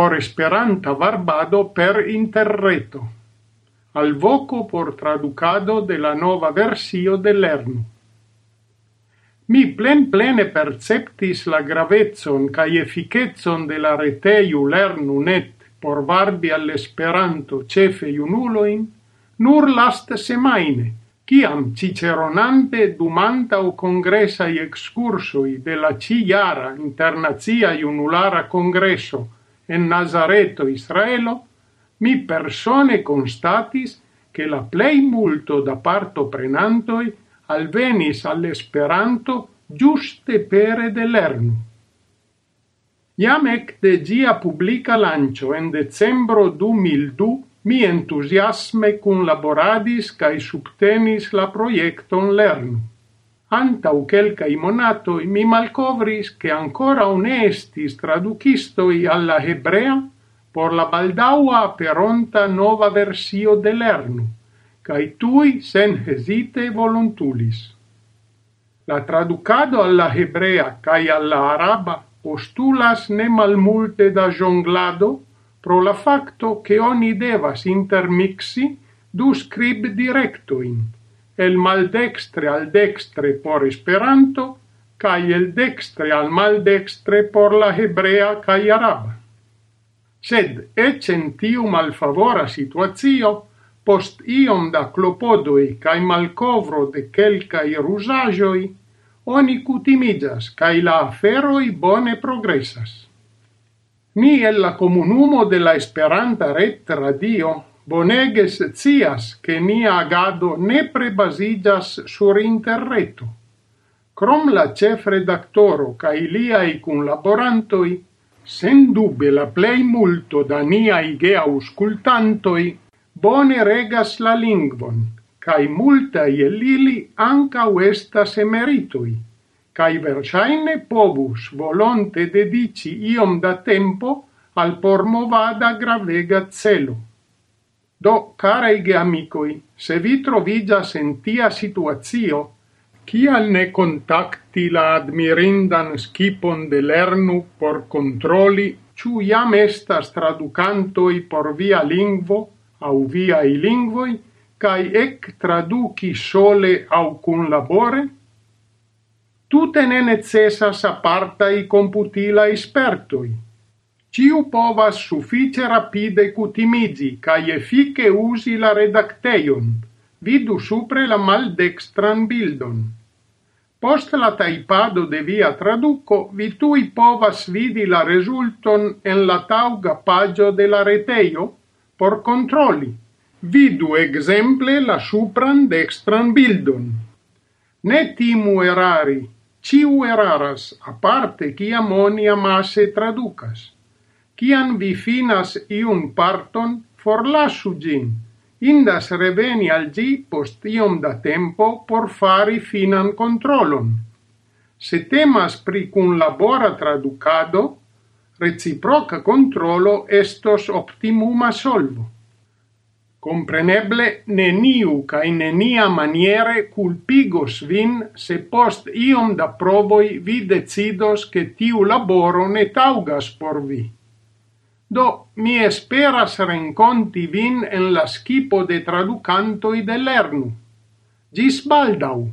por Esperanta varbado per interreto. Al voco por traducado de la nova versio de Lernu. Mi plen plene perceptis la gravezzon cae efficetson de la reteiu Lernu net por varbi all'Esperanto cefe iunuloin, nur last semaine, ciam ciceronante dumanta o congressai excursoi de la ciara internazia iunulara congresso en Nazareto, Israelo, mi persone constatis che la plei multo da parto prenantoi alvenis all'esperanto giuste pere de lernu. Iam ec de gia publica lancio en decembro 2002 mi entusiasme cun laboradis cae subtenis la proiecton lernu. Antau quelcae monatoi mi malcovris che ancora ne estis traducistoi alla hebrea por la baldaua peronta nova versio de lernu, cae tui sen hesite voluntulis. La traducado alla hebrea cae alla araba postulas ne malmulte da jonglado pro la facto che oni devas intermixi du scrib directoin el maldextre al dextre por Esperanto, cae el dextre al maldextre por la hebrea cae araba. Sed, ec en tiu malfavora situatio, post iom da clopodoi cae malcovro de quelcae rusagioi, oni cutimigas, cae la aferoi bone progressas. Ni el la comunumo de la Esperanta Ret Radio bonege scias che nia agado ne prebasigas sur interreto. Crom la cef redaktoro ca iliai cunlaborantoi, sen dube la plei multo da nia ige auscultantoi, bone regas la lingvon, cae multa e lili anca uestas emeritoi, cae versaine povus volonte dedici iom da tempo al pormovada gravega celo. Do, carai geamicoi, se vi trovigas en tia situazio, Cial ne contacti la admirindan skipon de lernu por controli ciu jam estas traducantoi por via lingvo au i lingvoi, cae ec traduci sole au cun labore? Tute ne necessas apartai computila espertoi. Ciu povas suffice rapide cutimigi cae efice usi la redacteion. Vidu supre la maldextran bildon. Post la taipado de via traduco, vi tui povas vidi la resulton en la tauga pagio de la reteio por controlli. Vidu exemple la supran dextran bildon. Ne timu erari, ciu eraras, aparte ciam oni amase traducas. Ciam vi finas iun parton, forlasu gin. Indas reveni al gi post iom da tempo por fari finan controlon. Se temas pri cun labora traducado, reciproca controlo estos optimuma solvo. Compreneble neniu ca in nenia maniere culpigos vin se post iom da provoi vi decidos che tiu laboro ne taugas por vi. Do, mi esperas renconti vin en la skipo de traducantoi de lernu. Gis baldau!